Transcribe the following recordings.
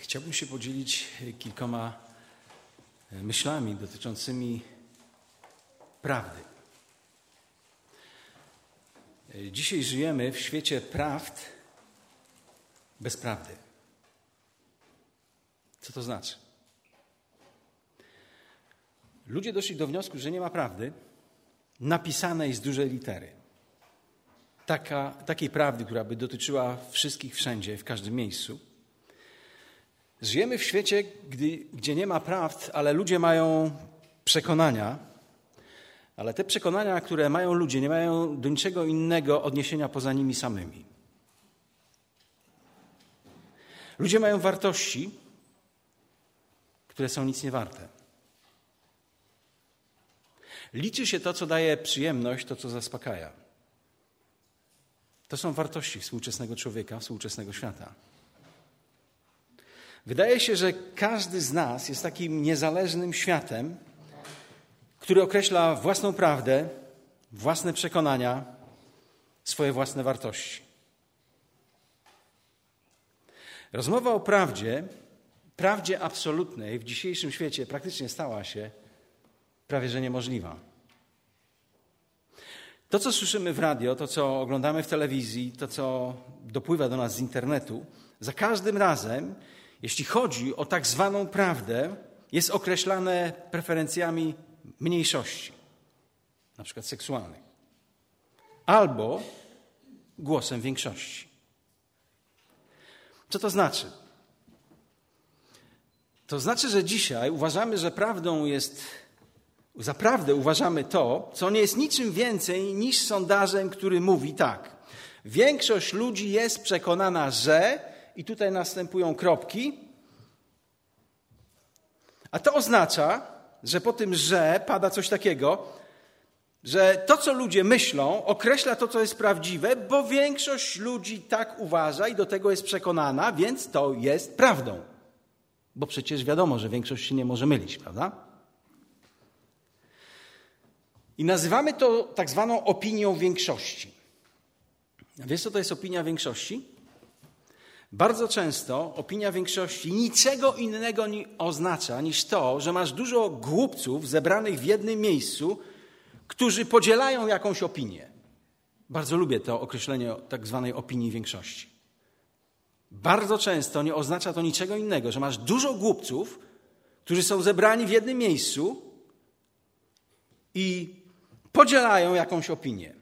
Chciałbym się podzielić kilkoma myślami dotyczącymi prawdy. Dzisiaj żyjemy w świecie prawd bez prawdy. Co to znaczy? Ludzie doszli do wniosku, że nie ma prawdy napisanej z dużej litery. Taka, takiej prawdy, która by dotyczyła wszystkich wszędzie, w każdym miejscu. Żyjemy w świecie, gdy, gdzie nie ma prawd, ale ludzie mają przekonania, ale te przekonania, które mają ludzie, nie mają do niczego innego odniesienia poza nimi samymi. Ludzie mają wartości, które są nic nie warte. Liczy się to, co daje przyjemność, to, co zaspokaja. To są wartości współczesnego człowieka, współczesnego świata. Wydaje się, że każdy z nas jest takim niezależnym światem, który określa własną prawdę, własne przekonania, swoje własne wartości. Rozmowa o prawdzie, prawdzie absolutnej w dzisiejszym świecie praktycznie stała się prawie że niemożliwa. To, co słyszymy w radio, to, co oglądamy w telewizji, to, co dopływa do nas z internetu, za każdym razem, jeśli chodzi o tak zwaną prawdę, jest określane preferencjami mniejszości, na przykład seksualnych, albo głosem większości. Co to znaczy? To znaczy, że dzisiaj uważamy, że prawdą jest, za prawdę uważamy to, co nie jest niczym więcej niż sondażem, który mówi tak. Większość ludzi jest przekonana, że, i tutaj następują kropki, a to oznacza, że po tym że pada coś takiego, że to, co ludzie myślą, określa to, co jest prawdziwe, bo większość ludzi tak uważa i do tego jest przekonana, więc to jest prawdą. Bo przecież wiadomo, że większość się nie może mylić, prawda? I nazywamy to tak zwaną opinią większości. Wiesz, co to jest opinia większości? Bardzo często opinia większości niczego innego nie oznacza niż to, że masz dużo głupców zebranych w jednym miejscu, którzy podzielają jakąś opinię. Bardzo lubię to określenie tak zwanej opinii większości. Bardzo często nie oznacza to niczego innego, że masz dużo głupców, którzy są zebrani w jednym miejscu i podzielają jakąś opinię.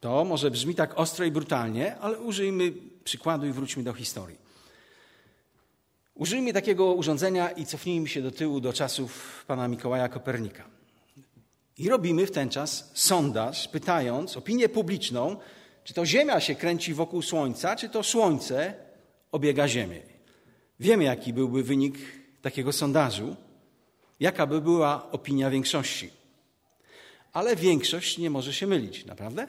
To może brzmi tak ostro i brutalnie, ale użyjmy przykładu i wróćmy do historii. Użyjmy takiego urządzenia i cofnijmy się do tyłu do czasów pana Mikołaja Kopernika. I robimy w ten czas sondaż, pytając opinię publiczną, czy to Ziemia się kręci wokół Słońca, czy to Słońce obiega Ziemię. Wiemy, jaki byłby wynik takiego sondażu, jaka by była opinia większości. Ale większość nie może się mylić, naprawdę?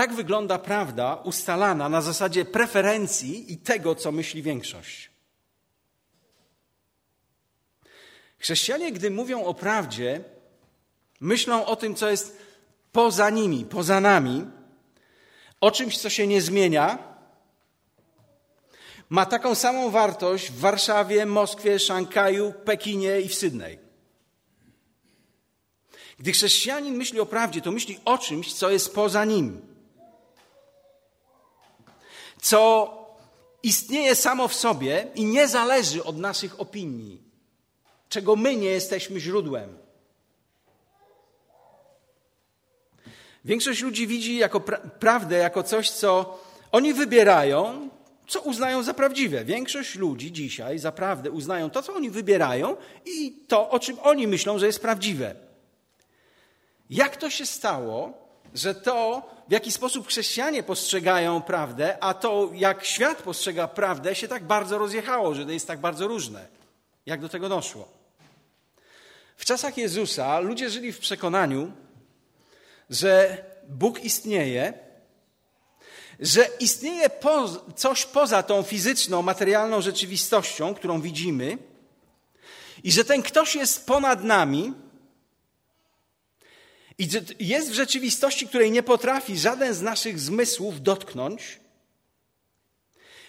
Tak wygląda prawda ustalana na zasadzie preferencji i tego, co myśli większość. Chrześcijanie, gdy mówią o prawdzie, myślą o tym, co jest poza nimi, poza nami, o czymś, co się nie zmienia, ma taką samą wartość w Warszawie, Moskwie, Szanghaju, Pekinie i w Sydney. Gdy chrześcijanin myśli o prawdzie, to myśli o czymś, co jest poza nim co istnieje samo w sobie i nie zależy od naszych opinii, czego my nie jesteśmy źródłem. Większość ludzi widzi jako pra prawdę jako coś, co oni wybierają, co uznają za prawdziwe. Większość ludzi dzisiaj za prawdę uznają to, co oni wybierają i to, o czym oni myślą, że jest prawdziwe. Jak to się stało, że to, w jaki sposób chrześcijanie postrzegają prawdę, a to, jak świat postrzega prawdę, się tak bardzo rozjechało, że to jest tak bardzo różne. Jak do tego doszło? W czasach Jezusa ludzie żyli w przekonaniu, że Bóg istnieje, że istnieje coś poza tą fizyczną, materialną rzeczywistością, którą widzimy, i że ten ktoś jest ponad nami, i jest w rzeczywistości, której nie potrafi żaden z naszych zmysłów dotknąć.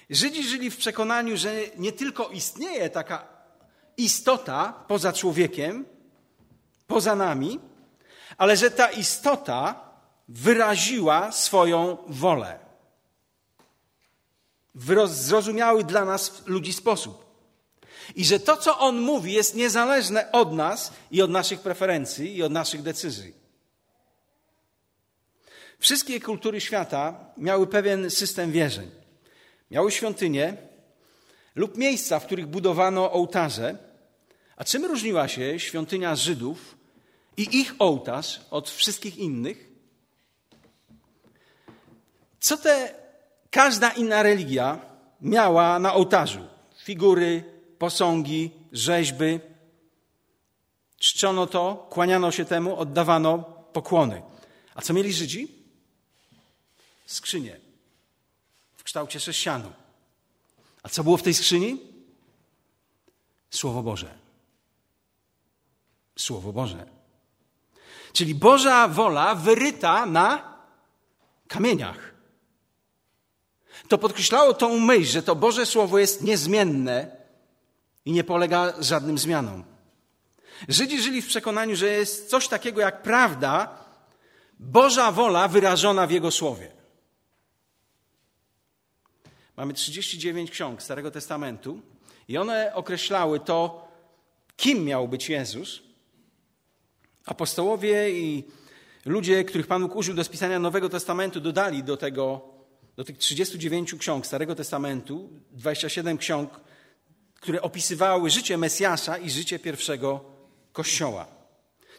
Żydzi żyli w przekonaniu, że nie tylko istnieje taka istota poza człowiekiem, poza nami, ale że ta istota wyraziła swoją wolę. W zrozumiały dla nas ludzi sposób. I że to, co on mówi, jest niezależne od nas i od naszych preferencji i od naszych decyzji. Wszystkie kultury świata miały pewien system wierzeń. Miały świątynie lub miejsca, w których budowano ołtarze. A czym różniła się świątynia Żydów i ich ołtarz od wszystkich innych? Co te każda inna religia miała na ołtarzu? Figury, posągi, rzeźby. Czczono to, kłaniano się temu, oddawano pokłony. A co mieli Żydzi? Skrzynie w kształcie sześcianu. A co było w tej skrzyni? Słowo Boże. Słowo Boże. Czyli Boża wola wyryta na kamieniach. To podkreślało tą myśl, że to Boże Słowo jest niezmienne i nie polega żadnym zmianom. Żydzi żyli w przekonaniu, że jest coś takiego jak prawda, Boża wola wyrażona w Jego Słowie. Mamy 39 ksiąg Starego Testamentu i one określały to, kim miał być Jezus. Apostołowie i ludzie, których Pan Bóg użył do spisania Nowego Testamentu, dodali do tego, do tych 39 ksiąg Starego Testamentu, 27 ksiąg, które opisywały życie Mesjasza i życie pierwszego Kościoła.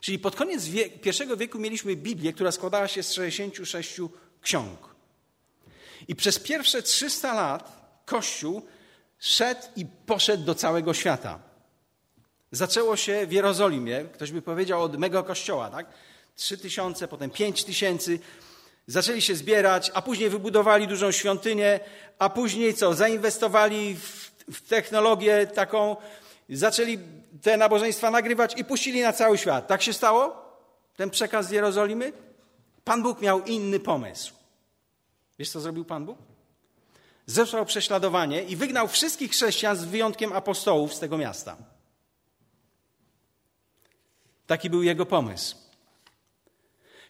Czyli pod koniec wie, pierwszego wieku mieliśmy Biblię, która składała się z 66 ksiąg. I przez pierwsze 300 lat Kościół szedł i poszedł do całego świata. Zaczęło się w Jerozolimie, ktoś by powiedział od mega kościoła, tak? Trzy tysiące, potem pięć tysięcy. Zaczęli się zbierać, a później wybudowali dużą świątynię, a później co? Zainwestowali w, w technologię taką, zaczęli te nabożeństwa nagrywać i puścili na cały świat. Tak się stało? Ten przekaz z Jerozolimy? Pan Bóg miał inny pomysł. Wiesz, co zrobił Pan Bóg? Zesłał prześladowanie i wygnał wszystkich chrześcijan z wyjątkiem apostołów z tego miasta. Taki był jego pomysł.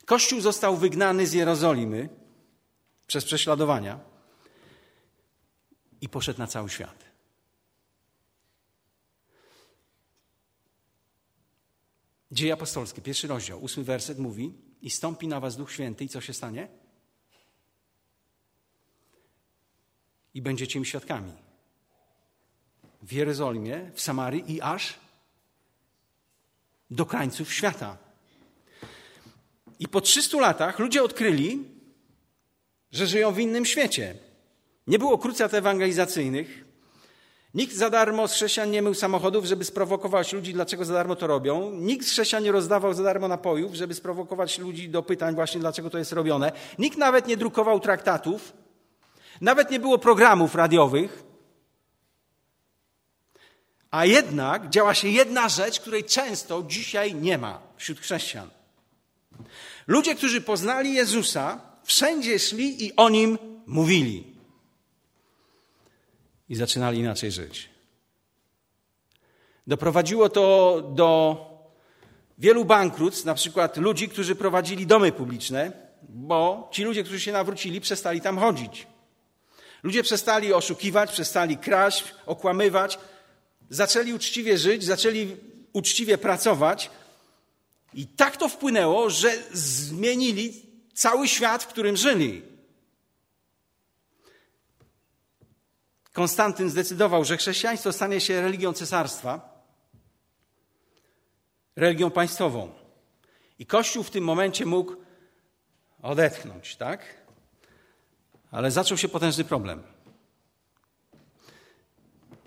Kościół został wygnany z Jerozolimy przez prześladowania i poszedł na cały świat. Dzieje apostolskie, pierwszy rozdział, ósmy werset mówi: I stąpi na was Duch Święty, i co się stanie? I będziecie mi świadkami. W Jerozolimie, w Samarii i aż do krańców świata. I po 300 latach ludzie odkryli, że żyją w innym świecie. Nie było krucat ewangelizacyjnych. Nikt za darmo z chrześcijan nie mył samochodów, żeby sprowokować ludzi, dlaczego za darmo to robią. Nikt z chrześcijan nie rozdawał za darmo napojów, żeby sprowokować ludzi do pytań właśnie, dlaczego to jest robione. Nikt nawet nie drukował traktatów, nawet nie było programów radiowych. A jednak działa się jedna rzecz, której często dzisiaj nie ma wśród chrześcijan. Ludzie, którzy poznali Jezusa, wszędzie szli i o nim mówili. I zaczynali inaczej żyć. Doprowadziło to do wielu bankructw, na przykład ludzi, którzy prowadzili domy publiczne, bo ci ludzie, którzy się nawrócili, przestali tam chodzić. Ludzie przestali oszukiwać, przestali kraść, okłamywać, zaczęli uczciwie żyć, zaczęli uczciwie pracować. I tak to wpłynęło, że zmienili cały świat, w którym żyli. Konstantyn zdecydował, że chrześcijaństwo stanie się religią cesarstwa, religią państwową. I Kościół w tym momencie mógł odetchnąć, tak? Ale zaczął się potężny problem.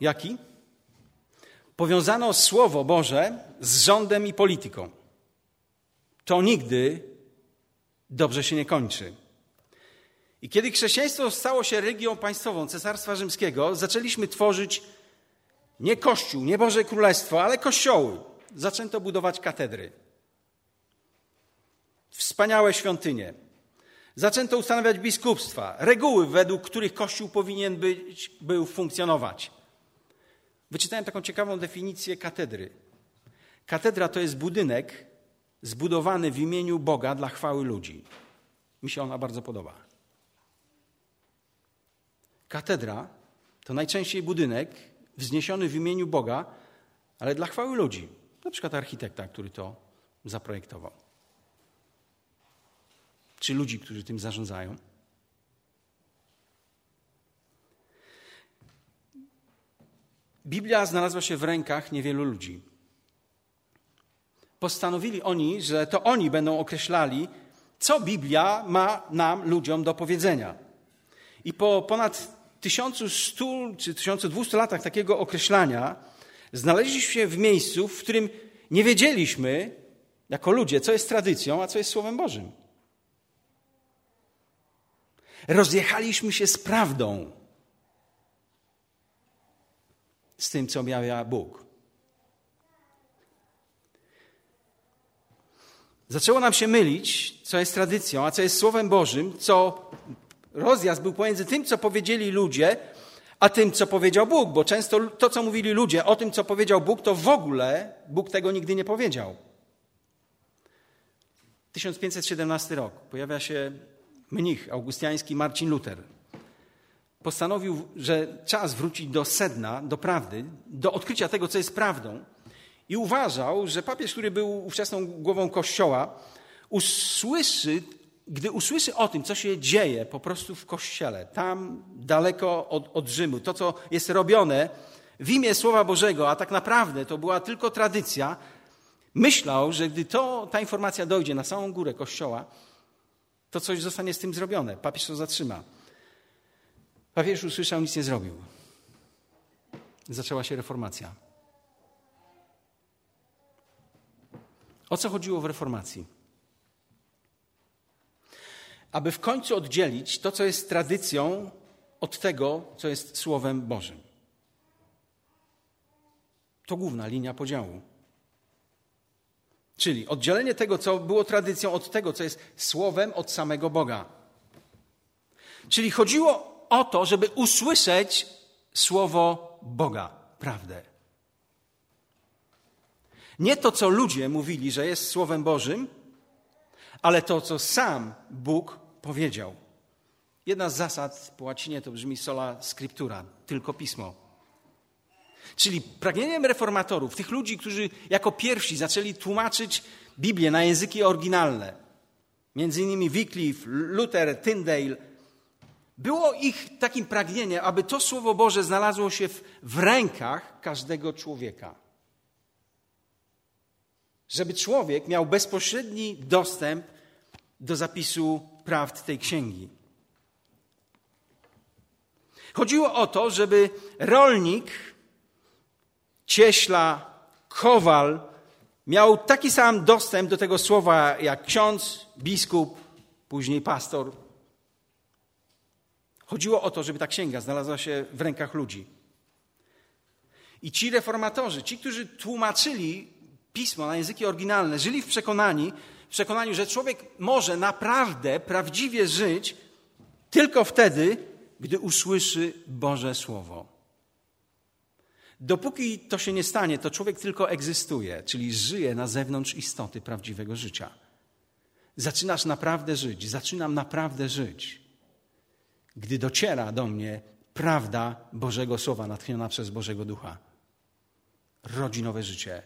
Jaki? Powiązano Słowo Boże z rządem i polityką. To nigdy dobrze się nie kończy. I kiedy chrześcijaństwo stało się religią państwową Cesarstwa Rzymskiego, zaczęliśmy tworzyć nie Kościół, nie Boże Królestwo, ale kościoły. Zaczęto budować katedry. Wspaniałe świątynie. Zaczęto ustanawiać biskupstwa, reguły, według których Kościół powinien być, był funkcjonować. Wyczytałem taką ciekawą definicję katedry. Katedra to jest budynek zbudowany w imieniu Boga dla chwały ludzi. Mi się ona bardzo podoba. Katedra to najczęściej budynek wzniesiony w imieniu Boga, ale dla chwały ludzi. Na przykład architekta, który to zaprojektował. Czy ludzi, którzy tym zarządzają. Biblia znalazła się w rękach niewielu ludzi. Postanowili oni, że to oni będą określali, co Biblia ma nam, ludziom, do powiedzenia. I po ponad 1100 czy 1200 latach takiego określania znaleźliśmy się w miejscu, w którym nie wiedzieliśmy, jako ludzie, co jest tradycją, a co jest Słowem Bożym. Rozjechaliśmy się z prawdą, z tym, co objawia Bóg. Zaczęło nam się mylić, co jest tradycją, a co jest Słowem Bożym, co rozjazd był pomiędzy tym, co powiedzieli ludzie, a tym, co powiedział Bóg, bo często to, co mówili ludzie o tym, co powiedział Bóg, to w ogóle Bóg tego nigdy nie powiedział. 1517 rok. Pojawia się mnich augustiański Marcin Luther. Postanowił, że czas wrócić do sedna, do prawdy, do odkrycia tego, co jest prawdą. I uważał, że papież, który był ówczesną głową kościoła, usłyszy gdy usłyszy o tym, co się dzieje po prostu w kościele, tam daleko od, od Rzymu, to, co jest robione w imię Słowa Bożego, a tak naprawdę to była tylko tradycja, myślał, że gdy to, ta informacja dojdzie na samą górę kościoła, to coś zostanie z tym zrobione. Papież to zatrzyma. Papież usłyszał, nic nie zrobił. Zaczęła się reformacja. O co chodziło w reformacji? aby w końcu oddzielić to, co jest tradycją, od tego, co jest Słowem Bożym. To główna linia podziału. Czyli oddzielenie tego, co było tradycją, od tego, co jest Słowem od samego Boga. Czyli chodziło o to, żeby usłyszeć Słowo Boga, prawdę. Nie to, co ludzie mówili, że jest Słowem Bożym, ale to, co sam Bóg powiedział. Jedna z zasad po łacinie to brzmi sola scriptura, tylko pismo. Czyli pragnieniem reformatorów, tych ludzi, którzy jako pierwsi zaczęli tłumaczyć Biblię na języki oryginalne, między innymi Wycliffe, Luther, Tyndale, było ich takim pragnieniem, aby to Słowo Boże znalazło się w, w rękach każdego człowieka. Żeby człowiek miał bezpośredni dostęp do zapisu prawd tej księgi. Chodziło o to, żeby rolnik, cieśla, kowal miał taki sam dostęp do tego słowa jak ksiądz, biskup, później pastor. Chodziło o to, żeby ta księga znalazła się w rękach ludzi. I ci reformatorzy, ci, którzy tłumaczyli pismo na języki oryginalne, żyli w przekonaniu, w przekonaniu, że człowiek może naprawdę, prawdziwie żyć tylko wtedy, gdy usłyszy Boże Słowo. Dopóki to się nie stanie, to człowiek tylko egzystuje, czyli żyje na zewnątrz istoty prawdziwego życia. Zaczynasz naprawdę żyć, zaczynam naprawdę żyć, gdy dociera do mnie prawda Bożego Słowa natchniona przez Bożego Ducha. Rodzi nowe życie,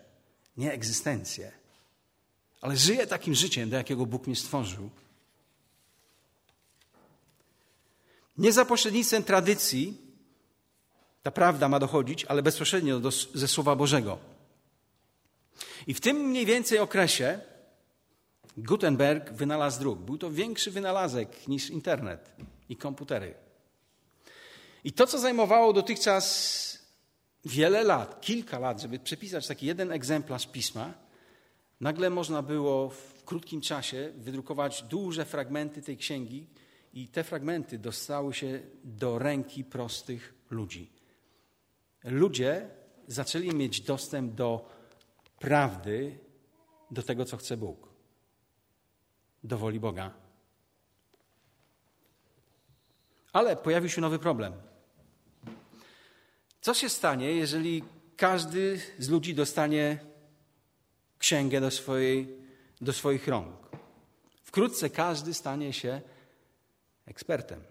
nie egzystencję ale żyję takim życiem, do jakiego Bóg mnie stworzył. Nie za pośrednictwem tradycji ta prawda ma dochodzić, ale bezpośrednio do, ze Słowa Bożego. I w tym mniej więcej okresie Gutenberg wynalazł druk. Był to większy wynalazek niż internet i komputery. I to, co zajmowało dotychczas wiele lat, kilka lat, żeby przepisać taki jeden egzemplarz pisma, Nagle można było w krótkim czasie wydrukować duże fragmenty tej księgi, i te fragmenty dostały się do ręki prostych ludzi. Ludzie zaczęli mieć dostęp do prawdy, do tego, co chce Bóg, do woli Boga. Ale pojawił się nowy problem. Co się stanie, jeżeli każdy z ludzi dostanie księgę do, swojej, do swoich rąk? Wkrótce każdy stanie się ekspertem.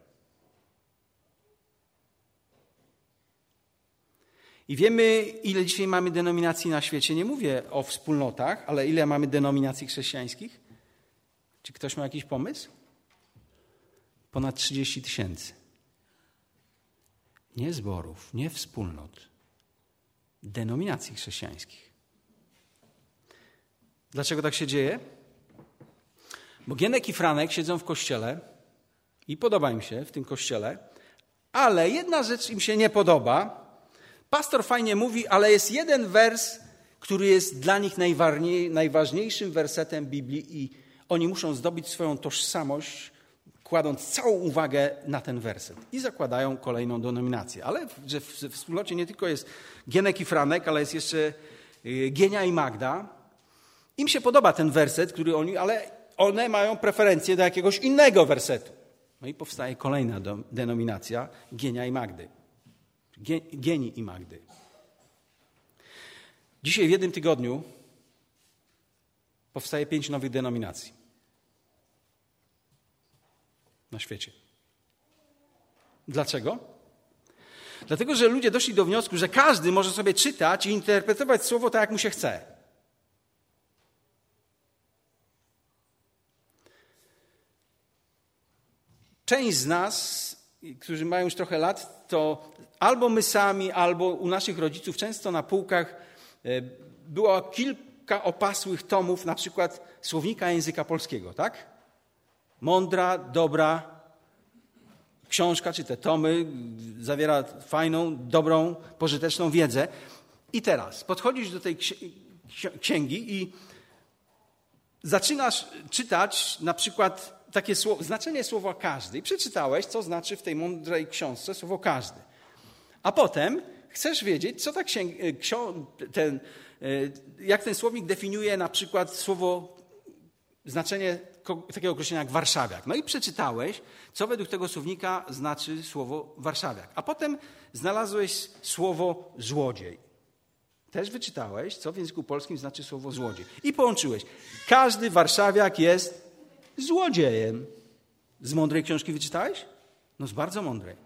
I wiemy, ile dzisiaj mamy denominacji na świecie. Nie mówię o wspólnotach, ale ile mamy denominacji chrześcijańskich? Czy ktoś ma jakiś pomysł? Ponad 30 tysięcy. Nie zborów, nie wspólnot, denominacji chrześcijańskich. Dlaczego tak się dzieje? Bo Gienek i Franek siedzą w kościele i podoba im się w tym kościele, ale jedna rzecz im się nie podoba, Pastor fajnie mówi, ale jest jeden wers, który jest dla nich najważniejszym wersetem Biblii i oni muszą zdobyć swoją tożsamość, kładąc całą uwagę na ten werset. I zakładają kolejną denominację. Ale że w, wspólnocie nie tylko jest Gienek i Franek, ale jest jeszcze y, Gienia i Magda. Im się podoba ten werset, który oni, ale one mają preferencję do jakiegoś innego wersetu. No i powstaje kolejna denominacja Gienia i Magdy. Gieni i Magdy. Dzisiaj w jednym tygodniu powstaje pięć nowych denominacji na świecie. Dlaczego? Dlatego, że ludzie doszli do wniosku, że każdy może sobie czytać i interpretować słowo tak, jak mu się chce. Część z nas, którzy mają już trochę lat, to albo my sami, albo u naszych rodziców często na półkach e, było kilka opasłych tomów, na przykład słownika języka polskiego, tak? Mądra, dobra książka, czy te tomy zawiera fajną, dobrą, pożyteczną wiedzę. I teraz podchodzisz do tej księgi i zaczynasz czytać na przykład takie słowo, znaczenie słowa każdy. I przeczytałeś, co znaczy w tej mądrej książce słowo każdy. A potem chcesz wiedzieć, co tak ten, e, jak ten słownik definiuje na przykład słowo, znaczenie takiego określenia jak warszawiak. No i przeczytałeś, co według tego słownika znaczy słowo warszawiak. A potem znalazłeś słowo złodziej. Też wyczytałeś, co w języku polskim znaczy słowo złodziej. I połączyłeś. Każdy warszawiak jest złodziejem. Z mądrej książki wyczytałeś? No z bardzo mądrej.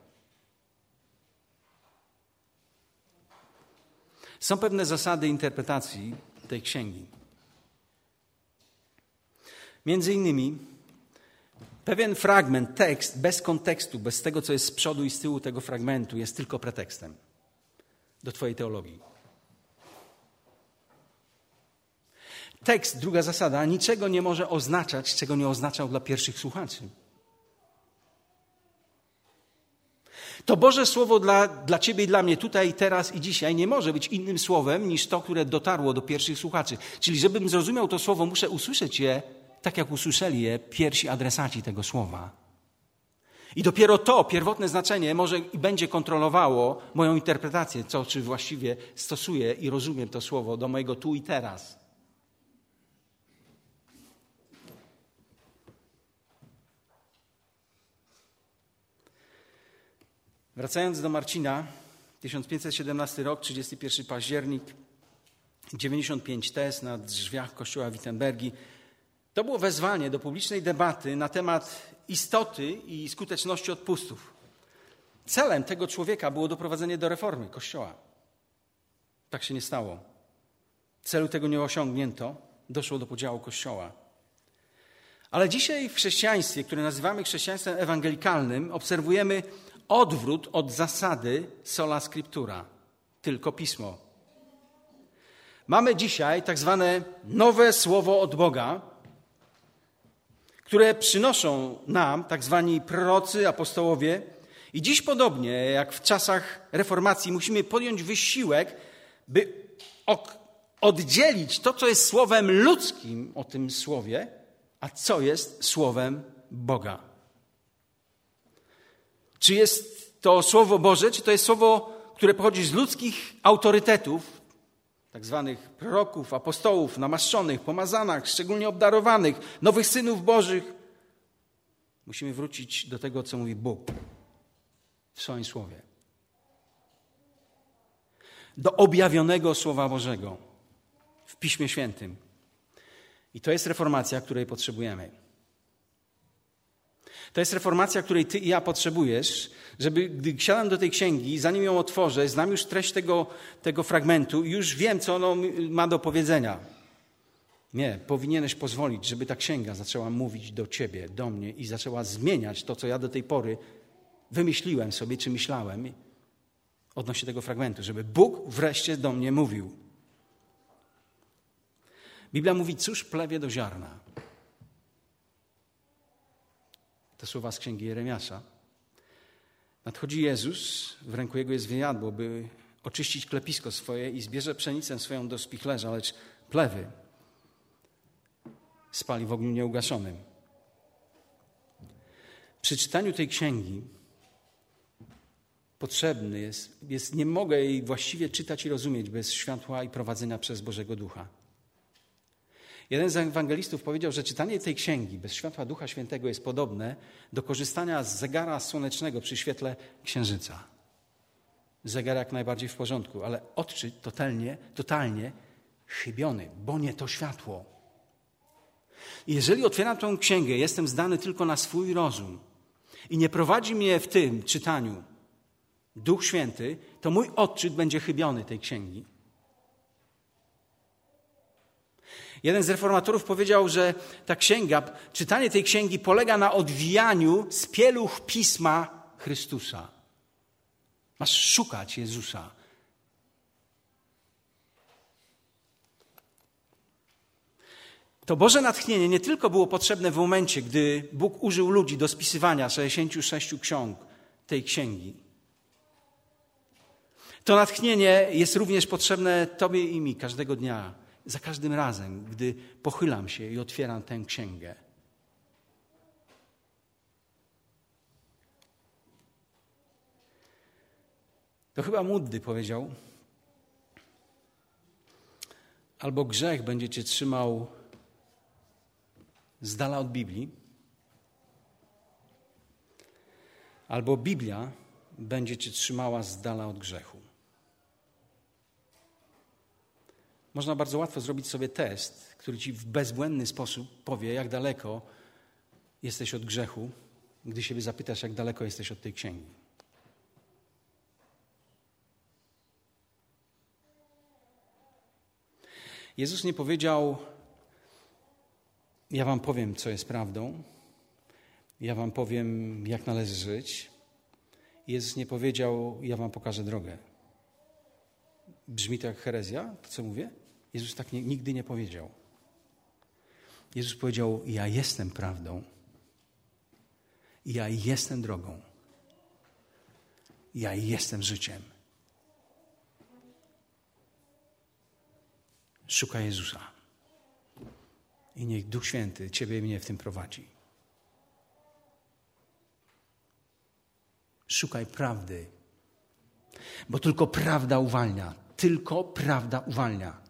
Są pewne zasady interpretacji tej księgi. Między innymi pewien fragment, tekst bez kontekstu, bez tego, co jest z przodu i z tyłu tego fragmentu, jest tylko pretekstem do Twojej teologii. Tekst, druga zasada, niczego nie może oznaczać, czego nie oznaczał dla pierwszych słuchaczy. To Boże Słowo dla, dla Ciebie i dla mnie tutaj, teraz i dzisiaj nie może być innym słowem niż to, które dotarło do pierwszych słuchaczy. Czyli, żebym zrozumiał to słowo, muszę usłyszeć je tak, jak usłyszeli je pierwsi adresaci tego słowa. I dopiero to pierwotne znaczenie może i będzie kontrolowało moją interpretację, co czy właściwie stosuję i rozumiem to słowo do mojego tu i teraz. Wracając do Marcina, 1517 rok, 31 październik, 95 tez na drzwiach kościoła Wittenbergi. To było wezwanie do publicznej debaty na temat istoty i skuteczności odpustów. Celem tego człowieka było doprowadzenie do reformy kościoła. Tak się nie stało. Celu tego nie osiągnięto, doszło do podziału kościoła. Ale dzisiaj w chrześcijaństwie, które nazywamy chrześcijaństwem ewangelikalnym, obserwujemy odwrót od zasady sola scriptura, tylko pismo. Mamy dzisiaj tak zwane nowe słowo od Boga, które przynoszą nam tak zwani prorocy, apostołowie. I dziś podobnie jak w czasach reformacji musimy podjąć wysiłek, by oddzielić to, co jest słowem ludzkim o tym słowie, a co jest słowem Boga. Czy jest to Słowo Boże, czy to jest Słowo, które pochodzi z ludzkich autorytetów, tak zwanych proroków, apostołów, namaszczonych, pomazanych, szczególnie obdarowanych, nowych synów Bożych. Musimy wrócić do tego, co mówi Bóg. w swoim słowie. Do objawionego Słowa Bożego w Piśmie Świętym. I to jest reformacja, której potrzebujemy. To jest reformacja, której ty i ja potrzebujesz, żeby gdy siadam do tej księgi, zanim ją otworzę, znam już treść tego, tego fragmentu i już wiem, co ono ma do powiedzenia. Nie, powinieneś pozwolić, żeby ta księga zaczęła mówić do ciebie, do mnie i zaczęła zmieniać to, co ja do tej pory wymyśliłem sobie, czy myślałem odnośnie tego fragmentu, żeby Bóg wreszcie do mnie mówił. Biblia mówi, cóż plewie do ziarna. Te słowa z księgi Jeremiasza. Nadchodzi Jezus, w ręku jego jest wyjadło, by oczyścić klepisko swoje i zbierze pszenicę swoją do spichlerza, lecz plewy spali w ogniu nieugaszonym. Przy czytaniu tej księgi potrzebny jest, jest, nie mogę jej właściwie czytać i rozumieć bez światła i prowadzenia przez Bożego Ducha. Jeden z ewangelistów powiedział, że czytanie tej księgi bez światła Ducha Świętego jest podobne do korzystania z zegara słonecznego przy świetle księżyca. Zegar jak najbardziej w porządku, ale odczyt totalnie, totalnie chybiony, bo nie to światło. Jeżeli otwieram tę księgę, jestem zdany tylko na swój rozum i nie prowadzi mnie w tym czytaniu Duch Święty, to mój odczyt będzie chybiony tej księgi. Jeden z reformatorów powiedział, że ta księga, czytanie tej księgi polega na odwijaniu z pieluch pisma Chrystusa. Masz szukać Jezusa. To Boże natchnienie nie tylko było potrzebne w momencie, gdy Bóg użył ludzi do spisywania 66 ksiąg tej księgi. To natchnienie jest również potrzebne Tobie i mi każdego dnia, za każdym razem, gdy pochylam się i otwieram tę księgę. To chyba Muddy powiedział, albo grzech będzie cię trzymał z dala od Biblii, albo Biblia będzie cię trzymała z dala od grzechu. Można bardzo łatwo zrobić sobie test, który ci w bezbłędny sposób powie, jak daleko jesteś od grzechu, gdy siebie zapytasz, jak daleko jesteś od tej księgi. Jezus nie powiedział, ja wam powiem, co jest prawdą, ja wam powiem, jak należy żyć. Jezus nie powiedział, ja wam pokażę drogę. Brzmi to jak herezja, to co mówię? Jezus tak nie, nigdy nie powiedział. Jezus powiedział: Ja jestem prawdą, ja jestem drogą, ja jestem życiem. Szukaj Jezusa. I niech Duch Święty Ciebie i mnie w tym prowadzi. Szukaj prawdy, bo tylko prawda uwalnia. Tylko prawda uwalnia.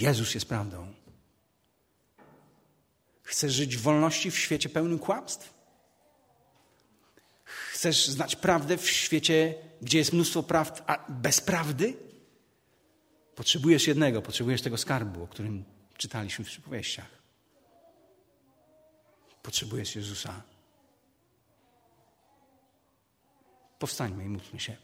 Jezus jest prawdą. Chcesz żyć w wolności w świecie pełnym kłamstw? Chcesz znać prawdę w świecie, gdzie jest mnóstwo prawd, a bez prawdy? Potrzebujesz jednego, potrzebujesz tego skarbu, o którym czytaliśmy w przypowieściach. Potrzebujesz Jezusa. Powstańmy i módlmy się.